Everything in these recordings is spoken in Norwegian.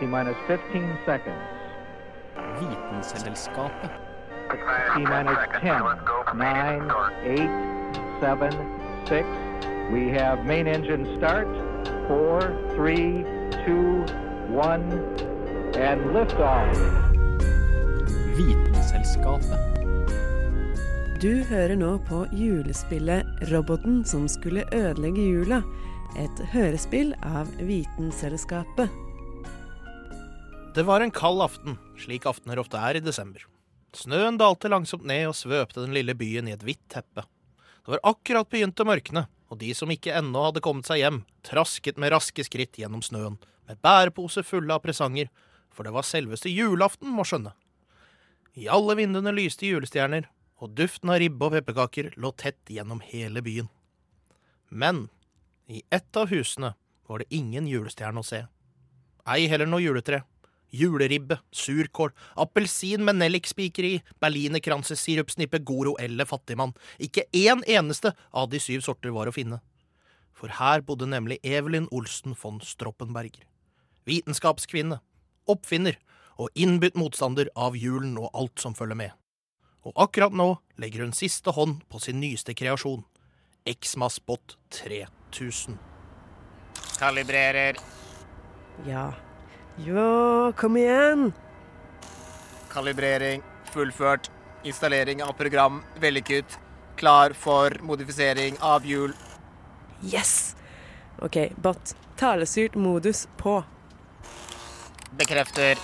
T minus 15 seconds. Vitenselskapet. T minus 10, 9, 8, 7, 6. We have main engine start. 4, 3, 2, 1, and liftoff. Vitenselskapet. Du hører nå på julespillet 'Roboten som skulle ødelegge jula'. Et hørespill av Vitenselskapet. Det var en kald aften, slik aftener ofte er i desember. Snøen dalte langsomt ned og svøpte den lille byen i et hvitt teppe. Det var akkurat begynt å mørkne, og de som ikke ennå hadde kommet seg hjem, trasket med raske skritt gjennom snøen, med bæreposer fulle av presanger, for det var selveste julaften, må skjønne. I alle vinduene lyste julestjerner, og duften av ribbe og pepperkaker lå tett gjennom hele byen. Men i ett av husene var det ingen julestjerne å se. Ei heller noe juletre. Juleribbe, surkål, appelsin med nellikspiker i, berlinerkransesirupsnippe, goro eller fattigmann. Ikke én eneste av de syv sorter var å finne. For her bodde nemlig Evelyn Olsen von Stroppenberger. Vitenskapskvinne, oppfinner og innbytt motstander av julen og alt som følger med. Og akkurat nå legger hun siste hånd på sin nyeste kreasjon, Exmaspot 3000. Kalibrerer. Ja. Ja, kom igjen! Kalibrering fullført. Installering av program vellykket. Klar for modifisering av hjul. Yes! OK, bot. Talestyrt modus på. Bekrefter.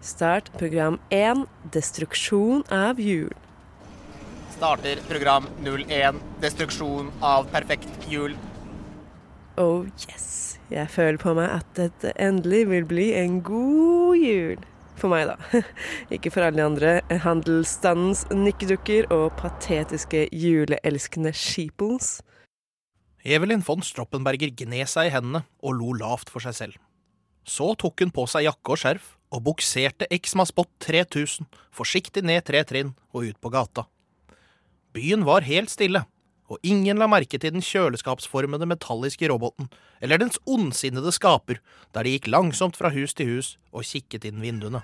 Start program 1. Destruksjon av hjul. Starter program 01. Destruksjon av perfekt hjul. Oh yes. Jeg føler på meg at dette endelig vil bli en god jul. For meg, da. Ikke for alle de andre handelsstandens nikkedukker og patetiske juleelskende sheeples. Evelyn von Stroppenberger gned seg i hendene og lo lavt for seg selv. Så tok hun på seg jakke og skjerf og bukserte Exmaspot 3000 forsiktig ned tre trinn og ut på gata. Byen var helt stille, og ingen la merke til den kjøleskapsformede metalliske roboten eller dens ondsinnede skaper der de gikk langsomt fra hus til hus og kikket inn vinduene.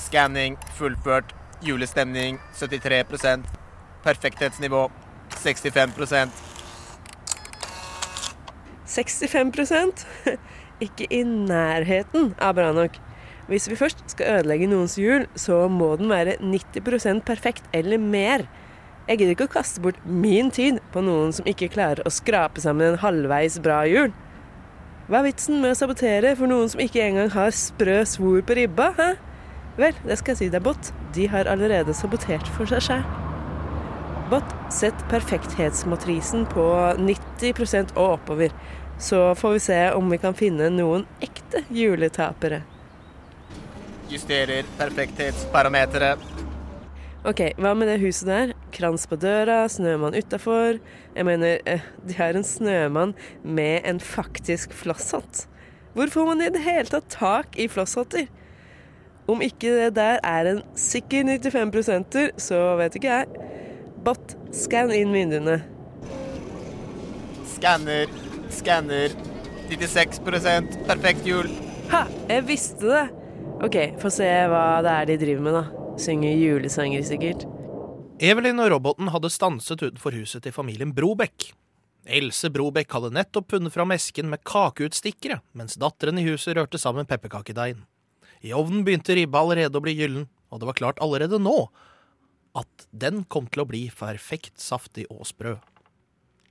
Skanning fullført. Julestemning 73% Perfekthetsnivå 65% 65 Ikke i nærheten av bra nok. Hvis vi først skal ødelegge noens jul, så må den være 90% perfekt eller mer. Jeg gidder ikke å kaste bort min tid på noen som ikke klarer å skrape sammen en halvveis bra jul. Hva er vitsen med å sabotere for noen som ikke engang har sprø svor på ribba? Hæ? Vel, det skal jeg si deg, Bot. De har allerede sabotert for seg sjæl. Bot, sett perfekthetsmatrisen på 90 og oppover. Så får vi se om vi kan finne noen ekte juletapere. Justerer perfekthetsparameteret. OK, hva med det huset der? Krans på døra, snømann utafor. Jeg mener, eh, de har en snømann med en faktisk flosshatt. Hvor får man i det hele tatt tak i flosshatter? Om ikke det der er en sikker 95%-er, så vet ikke jeg. Bot, skann inn vinduene. Skanner, skanner. 96% perfekt hjul. Ha! Jeg visste det! OK, få se hva det er de driver med, da. Synger julesanger, sikkert. Evelyn og roboten hadde stanset utenfor huset til familien Brobekk. Else Brobekk hadde nettopp funnet fram esken med kakeutstikkere, mens datteren i huset rørte sammen pepperkakedeigen. I ovnen begynte ribba allerede å bli gyllen, og det var klart allerede nå at den kom til å bli perfekt saftig og sprø.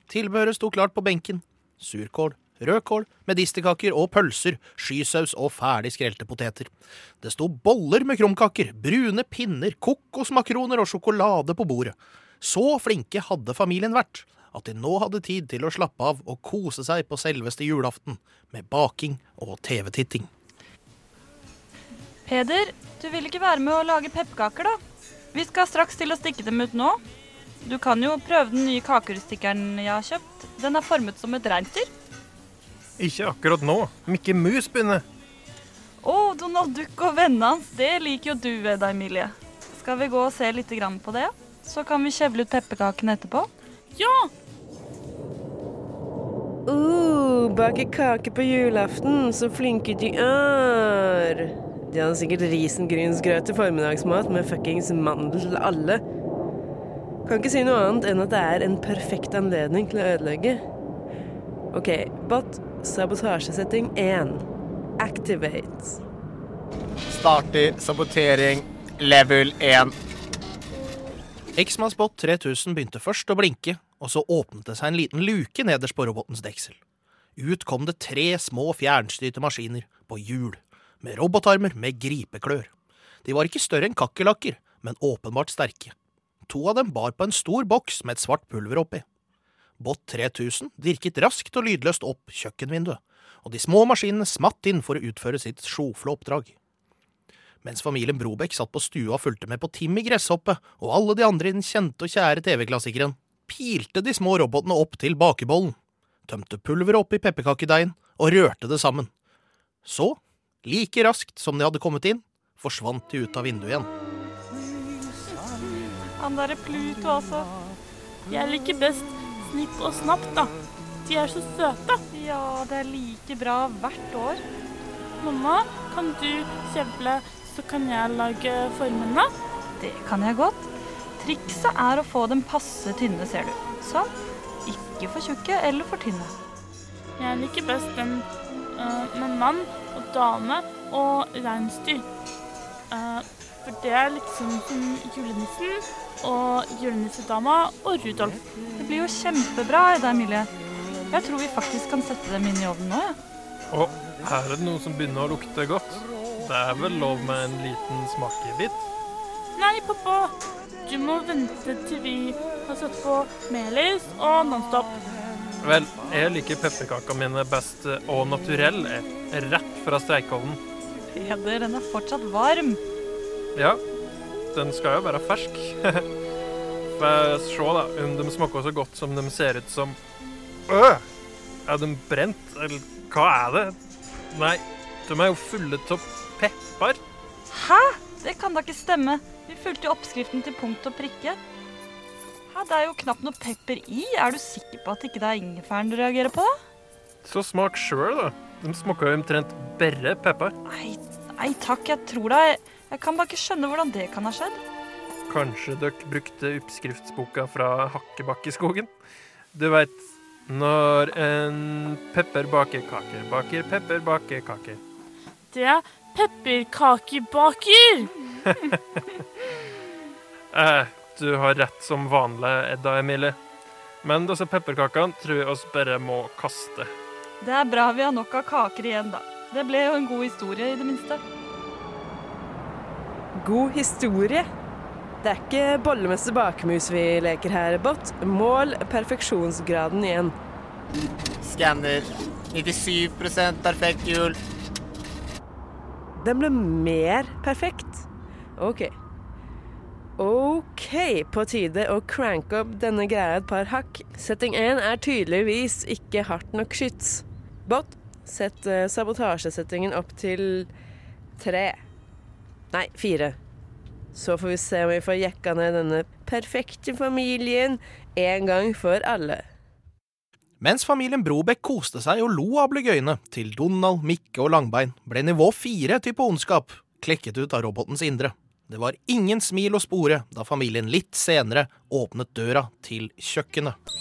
Tilbehøret sto klart på benken. Surkål, rødkål, medisterkaker og pølser, skysaus og ferdig skrelte poteter. Det sto boller med krumkaker, brune pinner, kokosmakroner og sjokolade på bordet. Så flinke hadde familien vært at de nå hadde tid til å slappe av og kose seg på selveste julaften med baking og TV-titting. Peder, du vil ikke være med å lage pepperkaker, da? Vi skal straks til å stikke dem ut nå. Du kan jo prøve den nye kakerustikkeren jeg har kjøpt. Den er formet som et reinsdyr. Ikke akkurat nå. Mikke Mus begynner. Å, Donald Duck og vennene hans. Det liker jo du Edda Emilie. Skal vi gå og se litt på det? Så kan vi kjevle ut pepperkakene etterpå. Ja! Uh, bake kake på julaften, så flinke de er. De hadde sikkert risengrynsgrøt til formiddagsmat med fuckings mandel til alle. Kan ikke si noe annet enn at det er en perfekt anledning til å ødelegge. OK, bot, sabotasjesetting 1. Activate. Starter sabotering level 1. Xmas Bot 3000 begynte først å blinke, og så åpnet det seg en liten luke nederst på robotens deksel. Ut kom det tre små fjernstyrte maskiner på hjul, med robotarmer med gripeklør. De var ikke større enn kakerlakker, men åpenbart sterke. To av dem bar på en stor boks med et svart pulver oppi. Bot 3000 dirket raskt og lydløst opp kjøkkenvinduet, og de små maskinene smatt inn for å utføre sitt sjofle oppdrag. Mens familien Brobekk satt på stua og fulgte med på Timmy Gresshoppe og alle de andre i den kjente og kjære TV-klassikeren, pilte de små robotene opp til bakebollen, tømte pulveret opp i pepperkakedeigen og rørte det sammen. Så, like raskt som de hadde kommet inn, forsvant de ut av vinduet igjen. Han derre Pluto, altså. Jeg liker best Snipp og Snapp, da. De er så søte. Ja, det er like bra hvert år. Mamma, kan du kjevle, så kan jeg lage formene? Det kan jeg godt. Trikset er å få dem passe tynne, ser du. Sånn. Ikke for tjukke eller for tynne. Jeg liker best den uh, med mann og dame og reinsdyr. Eh, for det er liksom julenissen og julenissedama og Rudolf. Det blir jo kjempebra, Ida Emilie. Jeg tror vi faktisk kan sette dem inn i ovnen nå, jeg. Og her er det noe som begynner å lukte godt. Det er vel lov med en liten smakebit? Nei, pappa. Du må vente til vi har satt på Melis og Nonstop. Vel, jeg liker pepperkakene mine best og naturell, jeg. rett fra streikeovnen. Peder, den er fortsatt varm. Ja, den skal jo være fersk. Får se da, om de smaker så godt som de ser ut som Øh! Er de brent, eller hva er det? Nei, de er jo fulle av pepper. Hæ? Det kan da ikke stemme. Vi fulgte jo oppskriften til punkt og prikke. Hæ, det er jo knapt noe pepper i. Er du sikker på at ikke det er ingefæren du reagerer på? Så smak sjøl, da. De smaker jo omtrent bare pepper. Nei, nei takk, jeg tror deg. Jeg kan bare ikke skjønne hvordan det kan ha skjedd. Kanskje dere brukte oppskriftsboka fra Hakkebakkeskogen? Du veit, når en pepper baker kaker, baker pepper baker kaker. Det er pepperkakebaker. Eh, du har rett som vanlig, Edda Emilie. Men disse pepperkakene tror jeg oss bare må kaste. Det er bra vi har nok av kaker igjen, da. Det ble jo en god historie, i det minste. God historie. Det er ikke bollemesse bakmus vi leker her, Bot. Mål perfeksjonsgraden igjen. Skanner 97% perfekt hjul. Den ble mer perfekt. OK. OK, på tide å cranke opp denne greia et par hakk. Setting 1 er tydeligvis ikke hardt nok skyts. Bot, sett eh, sabotasjesettingen opp til tre. Nei, fire. Så får vi se om vi får jekka ned denne perfekte familien en gang for alle. Mens familien Brobekk koste seg og lo av Blygøyene, til Donald, Mikke og Langbein, ble nivå fire type ondskap klekket ut av robotens indre. Det var ingen smil å spore da familien litt senere åpnet døra til kjøkkenet.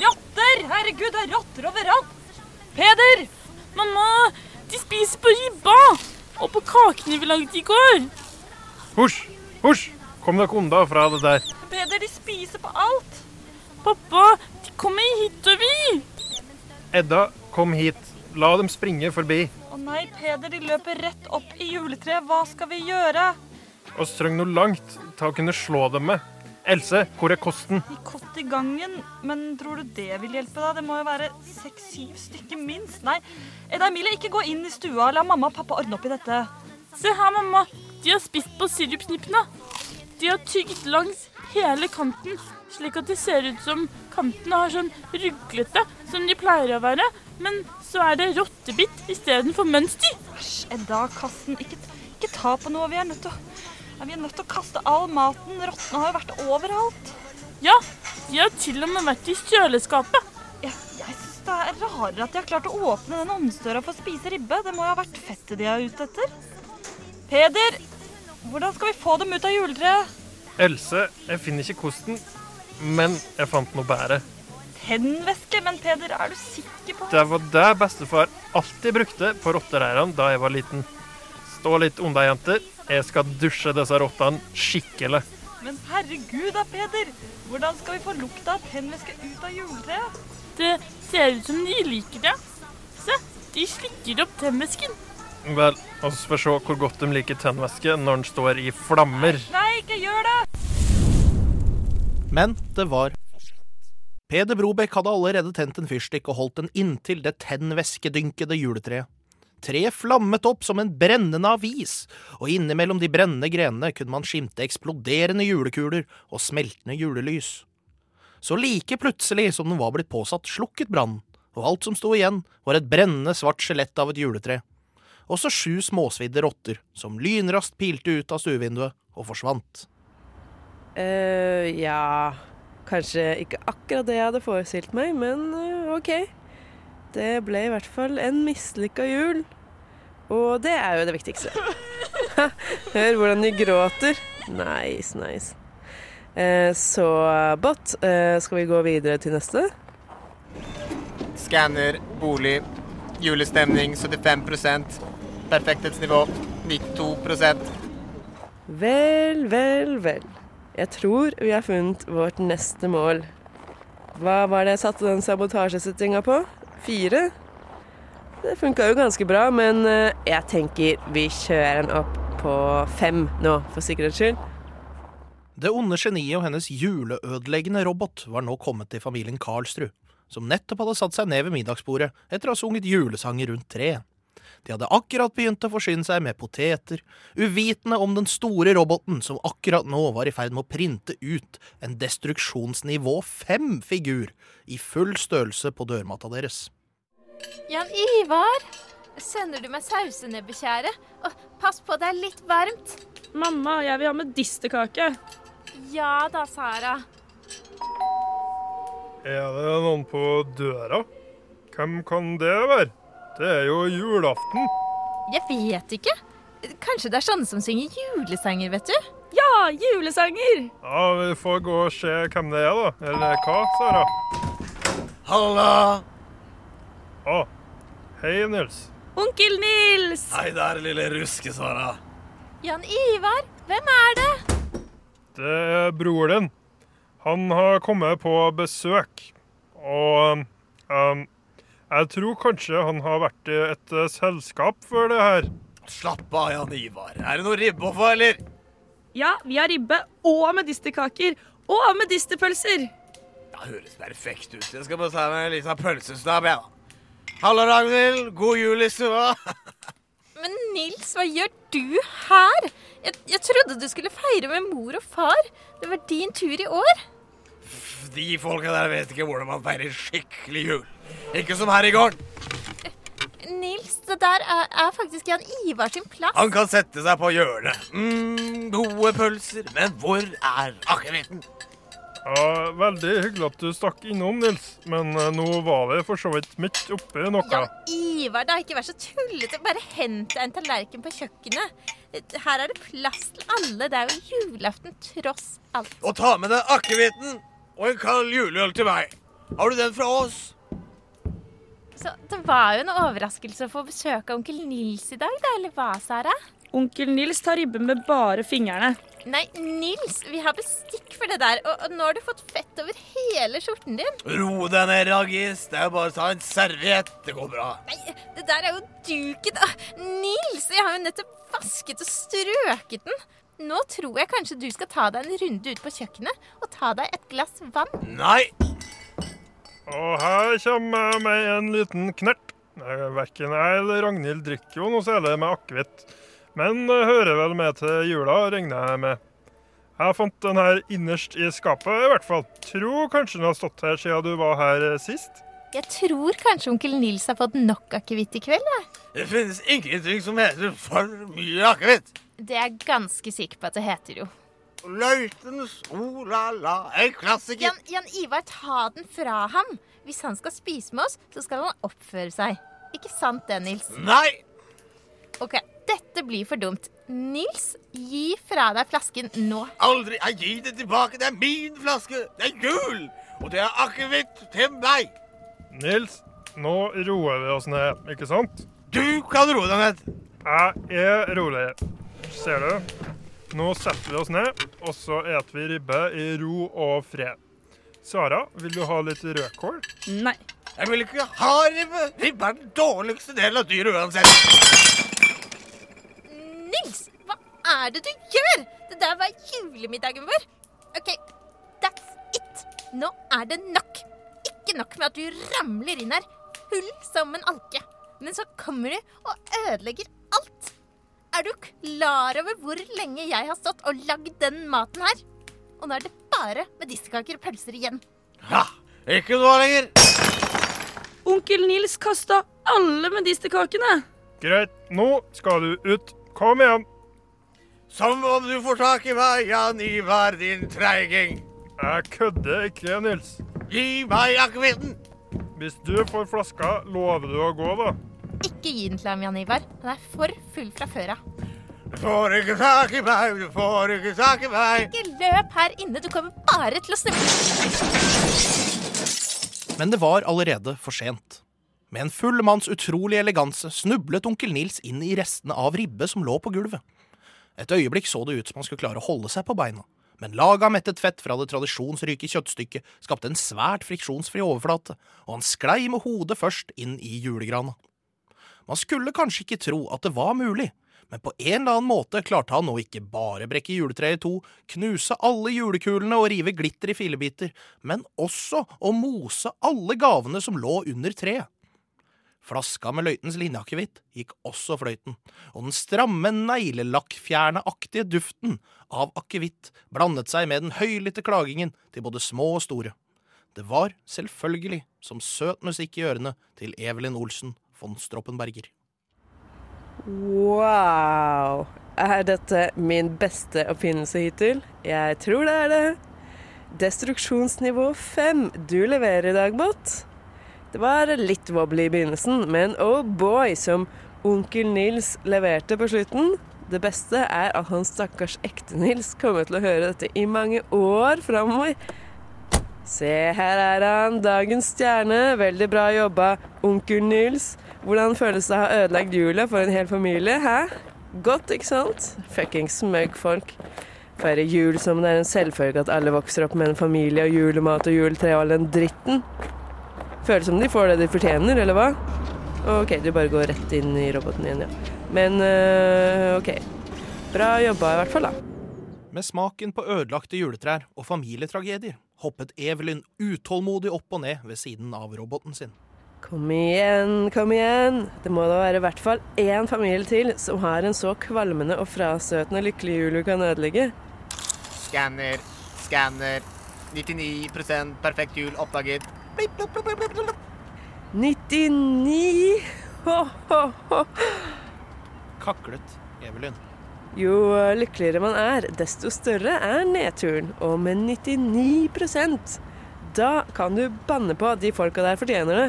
Rotter! Herregud, det er rotter overalt! Peder! Mamma, de spiser på ribba og på kakene vi lagde i går. Husj! Husj! Kom dere unna fra det der. Peder, de spiser på alt! Pappa, de kommer hit og vi. Edda, kom hit. La dem springe forbi. Å nei, Peder, de løper rett opp i juletreet. Hva skal vi gjøre? Oss trenger noe langt til å kunne slå dem med. Else, hvor er kosten? De kott i gangen. Men tror du det vil hjelpe, da? Det må jo være seks-syv stykker minst. Nei, Edda Emilie, ikke gå inn i stua. La mamma og pappa ordne opp i dette. Se her, mamma. De har spist på sirupsnippene. De har tygd langs hele kanten, slik at det ser ut som kantene har sånn ruglete som de pleier å være. Men så er det rottebitt istedenfor mønster. Æsj, Edda, kassen. Ikke, ikke ta på noe. Vi er nødt til å vi er nødt til å kaste all maten. Rottene har jo vært overalt. Ja, de har til og med vært i kjøleskapet. Jeg, jeg syns det er rarere at de har klart å åpne den ovnsdøra for å spise ribbe. Det må jo ha vært fettet de er ute etter. Peder, hvordan skal vi få dem ut av juletreet? Else, jeg finner ikke kosten, men jeg fant noe bedre. Tennvæske? Men Peder, er du sikker på Det var det bestefar alltid brukte på rottereirene da jeg var liten. Stå litt unna, jenter. Jeg skal dusje disse rottene skikkelig. Men herregud da, Peder. Hvordan skal vi få lukta av tennvæske ut av juletreet? Det ser ut som de liker det. Se, de slikker opp tennvæsken. Vel, oss får se hvor godt de liker tennvæske når den står i flammer. Nei, ikke gjør det! Men det var Peder Brobekk hadde allerede tent en fyrstikk og holdt den inntil det tennvæskedynkede juletreet. Treet flammet opp som en brennende avis, og innimellom de brennende grenene kunne man skimte eksploderende julekuler og smeltende julelys. Så like plutselig som den var blitt påsatt, slukket brannen, og alt som sto igjen, var et brennende svart skjelett av et juletre. Også sju småsvidde rotter, som lynraskt pilte ut av stuevinduet og forsvant. eh ja Kanskje ikke akkurat det jeg hadde forestilt meg, men eh, OK. Det ble i hvert fall en mislykka jul. Og det er jo det viktigste. Hør hvordan de gråter. Nice, nice. Eh, så Bot, eh, skal vi gå videre til neste? Skanner, bolig, julestemning 75 Perfekthetsnivå 92% Vel, vel, vel. Jeg tror vi har funnet vårt neste mål. Hva var det jeg satte den sabotasjesettinga på? Fire? Det funka jo ganske bra, men eh, jeg tenker vi kjører den opp på fem nå, for sikkerhets skyld. Det onde geniet og hennes juleødeleggende robot var nå kommet til familien Karlsrud, som nettopp hadde satt seg ned ved middagsbordet etter å ha sunget julesanger rundt treet. De hadde akkurat begynt å forsyne seg med poteter, uvitende om den store roboten som akkurat nå var i ferd med å printe ut en destruksjonsnivå fem-figur i full størrelse på dørmatta deres. Jan Ivar, sender du meg sausenebbekjære? Og pass på, det er litt varmt. Mamma, jeg vil ha medisterkake. Ja da, Sara. Er det noen på døra? Hvem kan det være? Det er jo julaften. Jeg vet ikke. Kanskje det er sånne som synger julesanger, vet du? Ja, julesanger! Ja, Vi får gå og se hvem det er, da. Eller hva, Sara? Halla! Å, hei, Nils. Onkel Nils! Hei der, lille ruske, Sara. Jan Ivar, hvem er det? Det er bror din. Han har kommet på besøk. Og um, jeg tror kanskje han har vært i et eh, selskap før det her. Slapp av, Jan Ivar. Er det noe ribbe å få, eller? Ja, vi har ribbe og medisterkaker og medisterpølser. Det høres perfekt ut. Jeg skal bare ta meg en liten pølsestab, jeg, da. Hallo, Ragnhild. God jul i stua. Men Nils, hva gjør du her? Jeg, jeg trodde du skulle feire med mor og far. Det var din tur i år. De folka der vet ikke hvordan man feirer skikkelig jul. Ikke som her i gården. Nils, det der er, er faktisk Jan Ivar sin plass. Han kan sette seg på hjørnet. Mm, gode pølser. Men hvor er akevitten? Ja, Veldig hyggelig at du stakk innom, Nils. Men eh, nå var det for så vidt midt oppi noe. Jan Ivar, da, ikke vær så tullete. Bare hent deg en tallerken på kjøkkenet. Her er det plass til alle. Det er jo julaften tross alt. Og ta med deg akevitten og en kald juleøl til meg. Har du den fra oss? Så det var jo en overraskelse å få besøk av onkel Nils i dag, da, eller hva, Sara? Onkel Nils tar ribbe med bare fingrene. Nei, Nils, vi har bestikk for det der, og, og nå har du fått fett over hele skjorten din. Ro deg ned, Ragis. Det er bare å ta en serviett. Det går bra. Nei, det der er jo duken. Ah, Nils, jeg har jo nettopp vasket og strøket den. Nå tror jeg kanskje du skal ta deg en runde ut på kjøkkenet og ta deg et glass vann. Nei. Og her kommer jeg med en liten knert. Verken jeg eller Ragnhild drikker jo noe særlig med akevitt. Men det hører vel med til jula, regner jeg med. Jeg fant den her innerst i skapet, i hvert fall. Tror kanskje den har stått her siden du var her eh, sist. Jeg tror kanskje onkel Nils har fått nok akevitt i kveld. Ja. Det finnes ingenting som heter for mye akevitt. Det er jeg ganske sikker på at det heter jo. Løitens o-la-la. En klassiker. Jan, Jan Ivar, ta den fra ham. Hvis han skal spise med oss, så skal han oppføre seg. Ikke sant det, Nils? Nei! Ok, dette blir for dumt. Nils, gi fra deg flasken nå. Aldri. Jeg gir det tilbake. Det er min flaske. Det er gul. Og det er akevitt til meg. Nils, nå roer vi oss ned, ikke sant? Du kan roe deg ned. Jeg er rolig. Ser du? Nå setter vi oss ned, og så eter vi ribbe i ro og fred. Sara, vil du ha litt rødkål? Nei. Jeg vil ikke ha ribbe. Ribbe er den dårligste delen av dyret uansett. Nils, hva er det du gjør? Det der var julemiddagen vår. OK, that's it. Nå er det nok. Ikke nok med at du ramler inn her full som en alke. Men så kommer du og ødelegger alt. Er du klar over hvor lenge jeg har stått og lagd den maten her? Og nå er det bare medisterkaker og pølser igjen. Ja, ikke noe lenger. Onkel Nils kasta alle medisterkakene. Greit, nå skal du ut. Kom igjen. Som om du får tak i meg, Jan Ivar, din treiging. Jeg kødder ikke, Nils. Gi meg akevitten. Hvis du får flaska, lover du å gå, da? Ikke gi den til ham, Jan Ivar. Den er for full fra før av. Du får ikke tak i meg, du får ikke tak i meg. Ikke løp her inne, du kommer bare til å snuble. Men det var allerede for sent. Med en full manns utrolig eleganse snublet onkel Nils inn i restene av ribbe som lå på gulvet. Et øyeblikk så det ut som han skulle klare å holde seg på beina, men laget av mettet fett fra det tradisjonsrike kjøttstykket skapte en svært friksjonsfri overflate, og han sklei med hodet først inn i julegrana. Man skulle kanskje ikke tro at det var mulig, men på en eller annen måte klarte han å ikke bare brekke juletreet i to, knuse alle julekulene og rive glitter i filebiter, men også å mose alle gavene som lå under treet. Flaska med løytens linjeakevitt gikk også fløyten, og den stramme neglelakkfjerneaktige duften av akevitt blandet seg med den høylytte klagingen til både små og store. Det var selvfølgelig som søt musikk i ørene til Evelyn Olsen von Stroppenberger. Wow! Er dette min beste oppfinnelse hittil? Jeg tror det er det. Destruksjonsnivå 5. Du leverer i dag, Bot. Det var litt wobbly i begynnelsen, men oh boy, som onkel Nils leverte på slutten. Det beste er at hans stakkars ekte-Nils kommer til å høre dette i mange år framover. Se, her er han, dagens stjerne. Veldig bra jobba, onkel Nils. Hvordan føles det å ha ødelagt jula for en hel familie? Hæ? Godt, ikke sant? Fuckings smøgg folk. Feire jul som det er en selvfølge at alle vokser opp med en familie og julemat og juletre og all den dritten. Føles som de får det de fortjener, eller hva? OK, du bare går rett inn i roboten igjen, ja. Men øh, OK. Bra jobba i hvert fall, da. Med smaken på ødelagte juletrær og familietragedier hoppet Evelyn utålmodig opp og ned ved siden av roboten sin. Kom igjen, kom igjen. Det må da være i hvert fall én familie til som har en så kvalmende og frastøtende lykkelig jul du kan ødelegge. Skanner, skanner. 99% perfekt jul oppdaget. Blipp, blipp, blipp, blipp, blipp. 99 ho, ho, ho. Kaklet Evelyn. Jo lykkeligere man er, desto større er nedturen. Og med 99% da kan du banne på at de folka der fortjener det.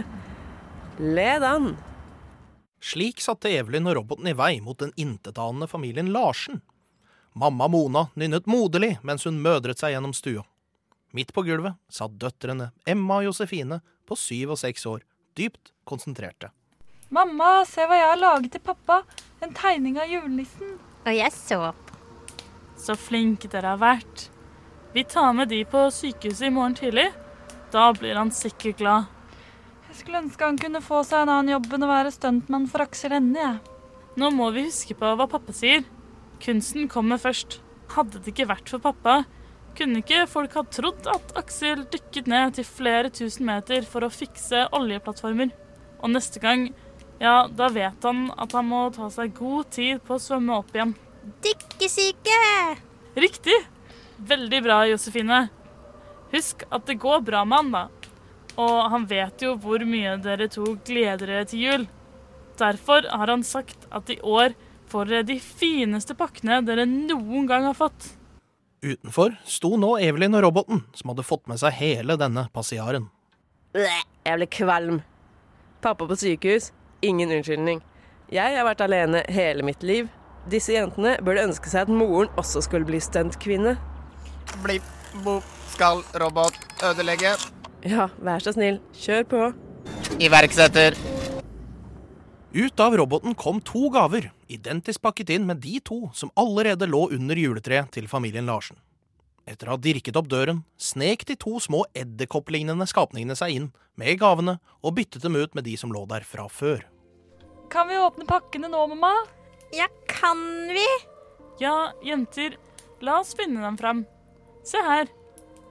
Led an. Slik satte Evelyn og roboten i vei mot den intetanende familien Larsen. Mamma Mona nynnet moderlig mens hun mødret seg gjennom stua. Midt på gulvet satt døtrene Emma og Josefine på syv og seks år, dypt konsentrerte. Mamma, se hva jeg har laget til pappa. En tegning av julenissen. Og jeg så Så flinke dere har vært. Vi tar med de på sykehuset i morgen tidlig. Da blir han sikkert glad. Jeg skulle ønske han kunne få seg en annen jobb enn å være stuntmann for Aksel Hennie. jeg. Nå må vi huske på hva pappa sier. Kunsten kommer først. Hadde det ikke vært for pappa, kunne ikke folk ha trodd at Aksel dykket ned til flere tusen meter for å fikse oljeplattformer. Og neste gang, ja, da vet han at han må ta seg god tid på å svømme opp igjen. Dykkesyke! Riktig! Veldig bra, Josefine. Husk at det går bra med han, da. Og han vet jo hvor mye dere to gleder dere til jul. Derfor har han sagt at i år får dere de fineste pakkene dere noen gang har fått. Utenfor sto nå Evelyn og roboten, som hadde fått med seg hele denne passiaren. Jeg ble kvalm. Pappa på sykehus, ingen unnskyldning. Jeg har vært alene hele mitt liv. Disse jentene burde ønske seg at moren også skulle bli stuntkvinne. Blipp, bopp, skal robot ødelegge. Ja, vær så snill, kjør på. Iverksetter. Ut av roboten kom to gaver, identisk pakket inn med de to som allerede lå under juletreet til familien Larsen. Etter å ha dirket opp døren, snek de to små edderkopplignende skapningene seg inn med gavene og byttet dem ut med de som lå der fra før. Kan vi åpne pakkene nå, mamma? Ja, kan vi? Ja, jenter, la oss finne dem fram. Se her.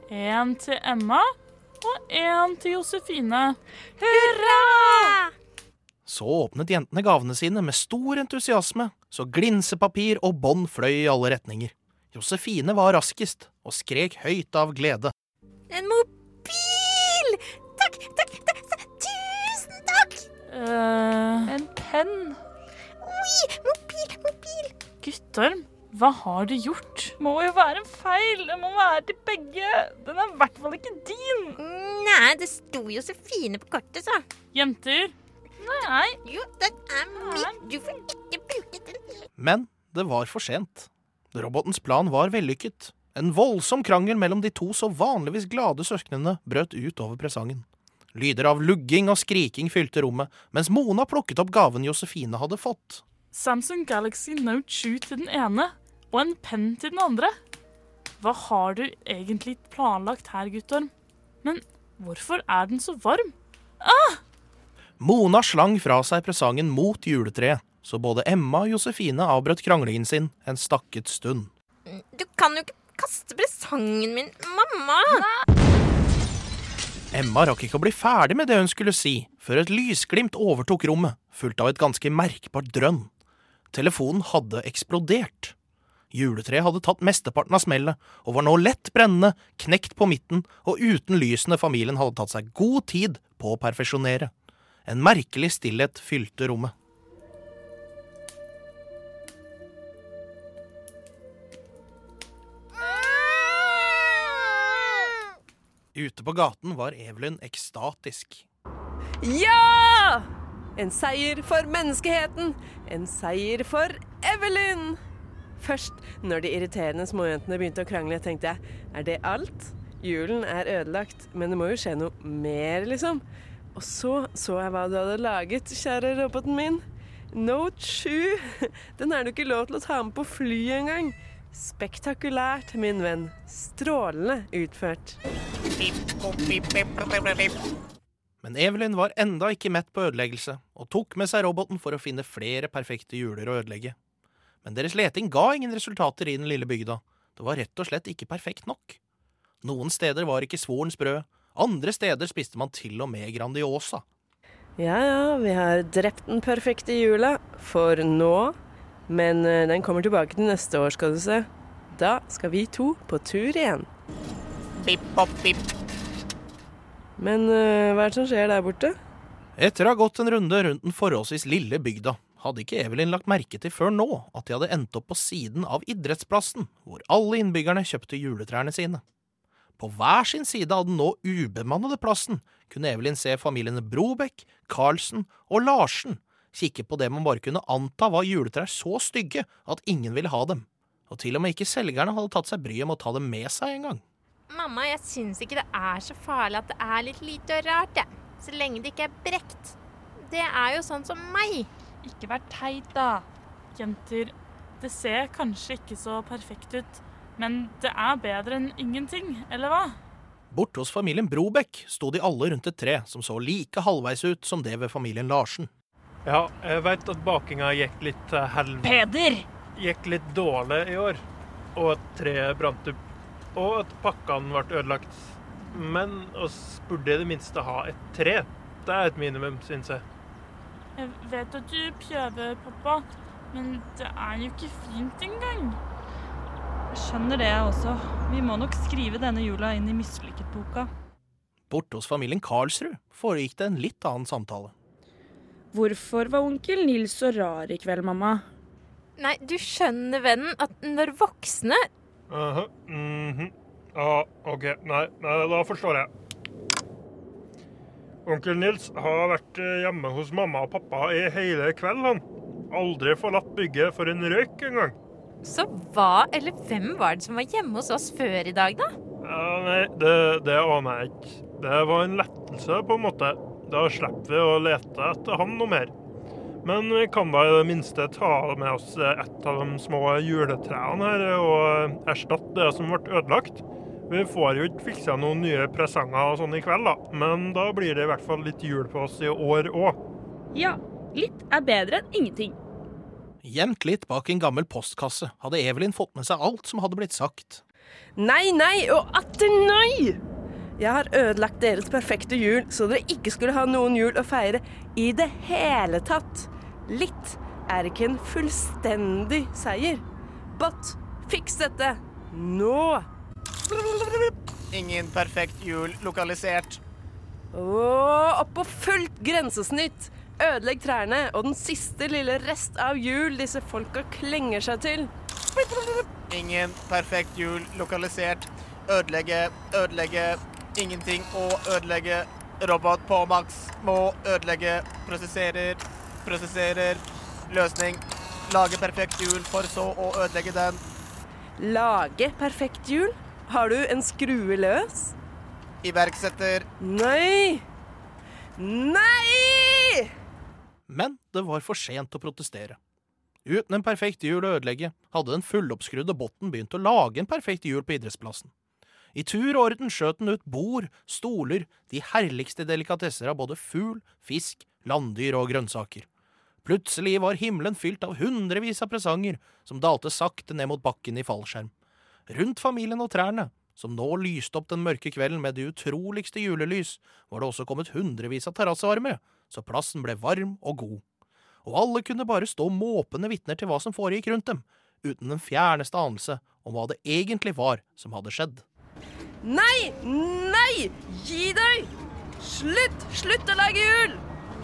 En til Emma og en til Josefine. Hurra! Så åpnet jentene gavene sine med stor entusiasme, så glinsepapir og bånd fløy i alle retninger. Josefine var raskest og skrek høyt av glede. En mobil! Takk, takk, takk, takk. Tusen takk! eh En penn. Oi, mobil, mobil. Guttorm, hva har du gjort? Må jo være en feil. Den må være til begge. Den er i hvert fall ikke din. Nei, det sto Josefine på kortet, så. Jenter, Nei. Jo, den er min. Du får ikke bruke den. Men det var for sent. Robotens plan var vellykket. En voldsom krangel mellom de to så vanligvis glade søsknene brøt ut over presangen. Lyder av lugging og skriking fylte rommet, mens Mona plukket opp gaven Josefine hadde fått. Samsung Galaxy Note 7 til den ene og en penn til den andre. Hva har du egentlig planlagt her, Guttorm? Men hvorfor er den så varm? Mona slang fra seg presangen mot juletreet, så både Emma og Josefine avbrøt kranglingen sin en stakket stund. Du kan jo ikke kaste presangen min, mamma. Emma rakk ikke å bli ferdig med det hun skulle si, før et lysglimt overtok rommet, fulgt av et ganske merkbart drønn. Telefonen hadde eksplodert. Juletreet hadde tatt mesteparten av smellet, og var nå lett brennende, knekt på midten og uten lysene familien hadde tatt seg god tid på å perfeksjonere. En merkelig stillhet fylte rommet. Ute på gaten var Evelyn ekstatisk. Ja! En seier for menneskeheten. En seier for Evelyn. Først når de irriterende småjentene begynte å krangle, tenkte jeg er det alt? Julen er ødelagt, men det må jo skje noe mer, liksom. Og så så jeg hva du hadde laget, kjære roboten min. Note 7. Den er det ikke lov til å ta med på flyet engang. Spektakulært, min venn. Strålende utført. Men Evelyn var enda ikke mett på ødeleggelse, og tok med seg roboten for å finne flere perfekte hjuler å ødelegge. Men deres leting ga ingen resultater i den lille bygda. Det var rett og slett ikke perfekt nok. Noen steder var ikke svoren sprø, andre steder spiste man til og med Grandiosa. Ja ja, vi har drept den perfekte jula. For nå. Men eh, den kommer tilbake til neste år, skal du se. Da skal vi to på tur igjen. Bipp, bop, bipp. Men eh, hva er det som skjer der borte? Etter å ha gått en runde rundt den forholdsvis lille bygda, hadde ikke Evelyn lagt merke til før nå at de hadde endt opp på siden av idrettsplassen, hvor alle innbyggerne kjøpte juletrærne sine. På hver sin side av den nå ubemannede plassen kunne Evelyn se familiene Brobekk, Carlsen og Larsen kikke på det man bare kunne anta var juletrær så stygge at ingen ville ha dem. Og til og med ikke selgerne hadde tatt seg bryet med å ta dem med seg engang. Mamma, jeg syns ikke det er så farlig at det er litt lite og rart, jeg. Så lenge det ikke er brekt. Det er jo sånn som meg. Ikke vær teit, da. Jenter, det ser kanskje ikke så perfekt ut, men det er bedre enn ingenting, eller hva? Borte hos familien Brobekk sto de alle rundt et tre som så like halvveis ut som det ved familien Larsen. Ja, jeg veit at bakinga gikk litt til helvete. Peder! Gikk litt dårlig i år. Og at treet brant opp. Og at pakkene ble ødelagt. Men oss burde i det minste ha et tre. Det er et minimum, syns jeg. Jeg vet at du prøver, pappa, men det er jo ikke fint engang. Jeg skjønner det, jeg også. Vi må nok skrive denne jula inn i mislykket-boka. Borte hos familien Karlsrud foregikk det en litt annen samtale. Hvorfor var onkel Nils så rar i kveld, mamma? Nei, du skjønner, vennen, at når voksne Aha, mhm. Ja, OK. Nei, nei, da forstår jeg. Onkel Nils har vært eh, hjemme hos mamma og pappa i hele kveld, han. Aldri forlatt bygget for en røyk engang. Så hva eller hvem var det som var hjemme hos oss før i dag, da? Ja, nei, det, det aner jeg ikke. Det var en lettelse, på en måte. Da slipper vi å lete etter han noe mer. Men vi kan da i det minste ta med oss et av de små juletrærne her og erstatte det som ble ødelagt. Vi får jo ikke fiksa noen nye presanger og sånn i kveld, da. Men da blir det i hvert fall litt jul på oss i år òg. Ja, litt er bedre enn ingenting. Gjemt litt bak en gammel postkasse hadde Evelyn fått med seg alt som hadde blitt sagt. Nei, nei og atter nei! Jeg har ødelagt deres perfekte jul, så dere ikke skulle ha noen jul å feire i det hele tatt. Litt er ikke en fullstendig seier. But fiks dette nå! Ingen perfekt jul lokalisert. Å, opp på fullt grensesnitt. Ødelegg trærne og den siste lille rest av jul disse folka klenger seg til. Ingen perfekt jul lokalisert. Ødelegge, ødelegge, ingenting å ødelegge. Robot på maks må ødelegge. Prosesserer, prosesserer. Løsning. Lage perfekt hjul, for så å ødelegge den. Lage perfekt hjul? Har du en skrue løs? Iverksetter. Nei! Nei! Men det var for sent å protestere. Uten en perfekt hjul å ødelegge, hadde den fulloppskrudde botten begynt å lage en perfekt hjul på idrettsplassen. I tur og orden skjøt den ut bord, stoler, de herligste delikatesser av både fugl, fisk, landdyr og grønnsaker. Plutselig var himmelen fylt av hundrevis av presanger som dalte sakte ned mot bakken i fallskjerm. Rundt familien og trærne, som nå lyste opp den mørke kvelden med de utroligste julelys, var det også kommet hundrevis av terrassevarmere, så plassen ble varm og god. Og alle kunne bare stå måpende vitner til hva som foregikk rundt dem, uten den fjerneste anelse om hva det egentlig var som hadde skjedd. Nei! Nei! Gi deg! Slutt! Slutt å lage jul!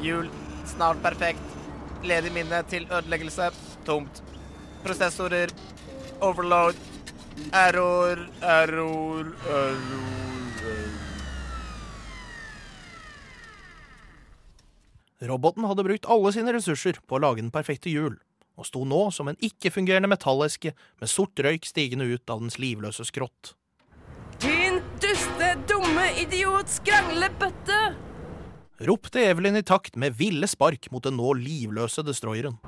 Jul. Snart perfekt. Ledig minne til ødeleggelse. Tomt. Prosessorer. Overload. Error, error, error. Roboten hadde brukt alle sine ressurser på å lage den perfekte hjul, og sto nå som en ikke-fungerende metalleske med sort røyk stigende ut av dens livløse skrott. Din duste, dumme idiot skranglebøtte! Ropte Evelyn i takt med ville spark mot den nå livløse destroyeren.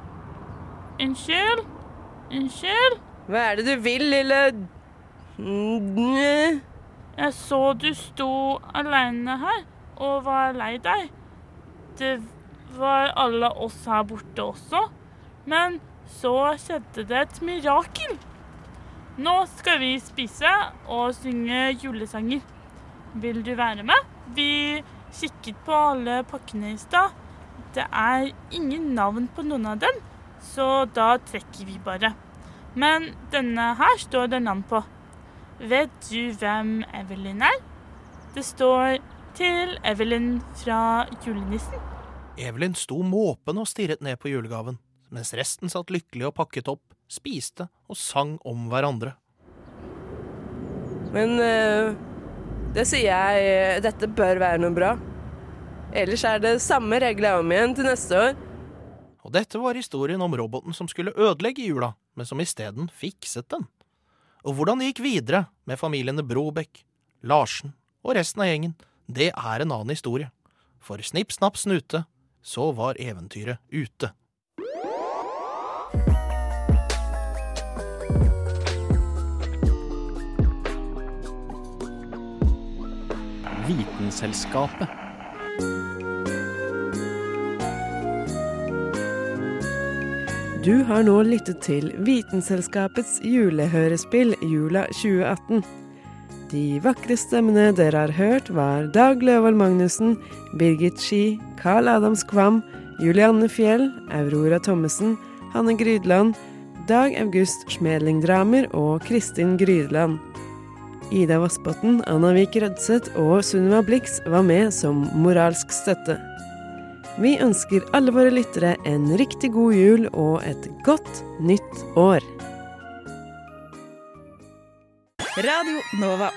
Unnskyld? Unnskyld? Hva er det du vil, lille. Jeg så du sto aleine her og var lei deg. Det var alle oss her borte også. Men så skjedde det et mirakel. Nå skal vi spise og synge julesanger. Vil du være med? Vi kikket på alle pakkene i stad. Det er ingen navn på noen av dem, så da trekker vi bare. Men denne her står det navn på. Vet du hvem Evelyn er? Det står 'Til Evelyn fra julenissen'. Evelyn sto måpende og stirret ned på julegaven, mens resten satt lykkelig og pakket opp, spiste og sang om hverandre. Men eh, det sier jeg eh, Dette bør være noe bra. Ellers er det samme regler om igjen til neste år. Og dette var historien om roboten som skulle ødelegge jula, men som isteden fikset den. Og hvordan det gikk videre med familiene Brobekk, Larsen og resten av gjengen, det er en annen historie. For snipp, snapp, snute, så var eventyret ute. Vitenselskapet. Du har nå lyttet til Vitenselskapets julehørespill Jula 2018. De vakre stemmene dere har hørt, var Dag Løvold Magnussen, Birgit Ski, Carl Adams Kvam, Julianne Fjell, Aurora Thommessen, Hanne Grydland, Dag August Smedling-Dramer og Kristin Grydland. Ida Vassbotn, Anna Vik Rødseth og Sunniva Blix var med som moralsk støtte. Vi ønsker alle våre lyttere en riktig god jul og et godt nytt år. Radio Nova.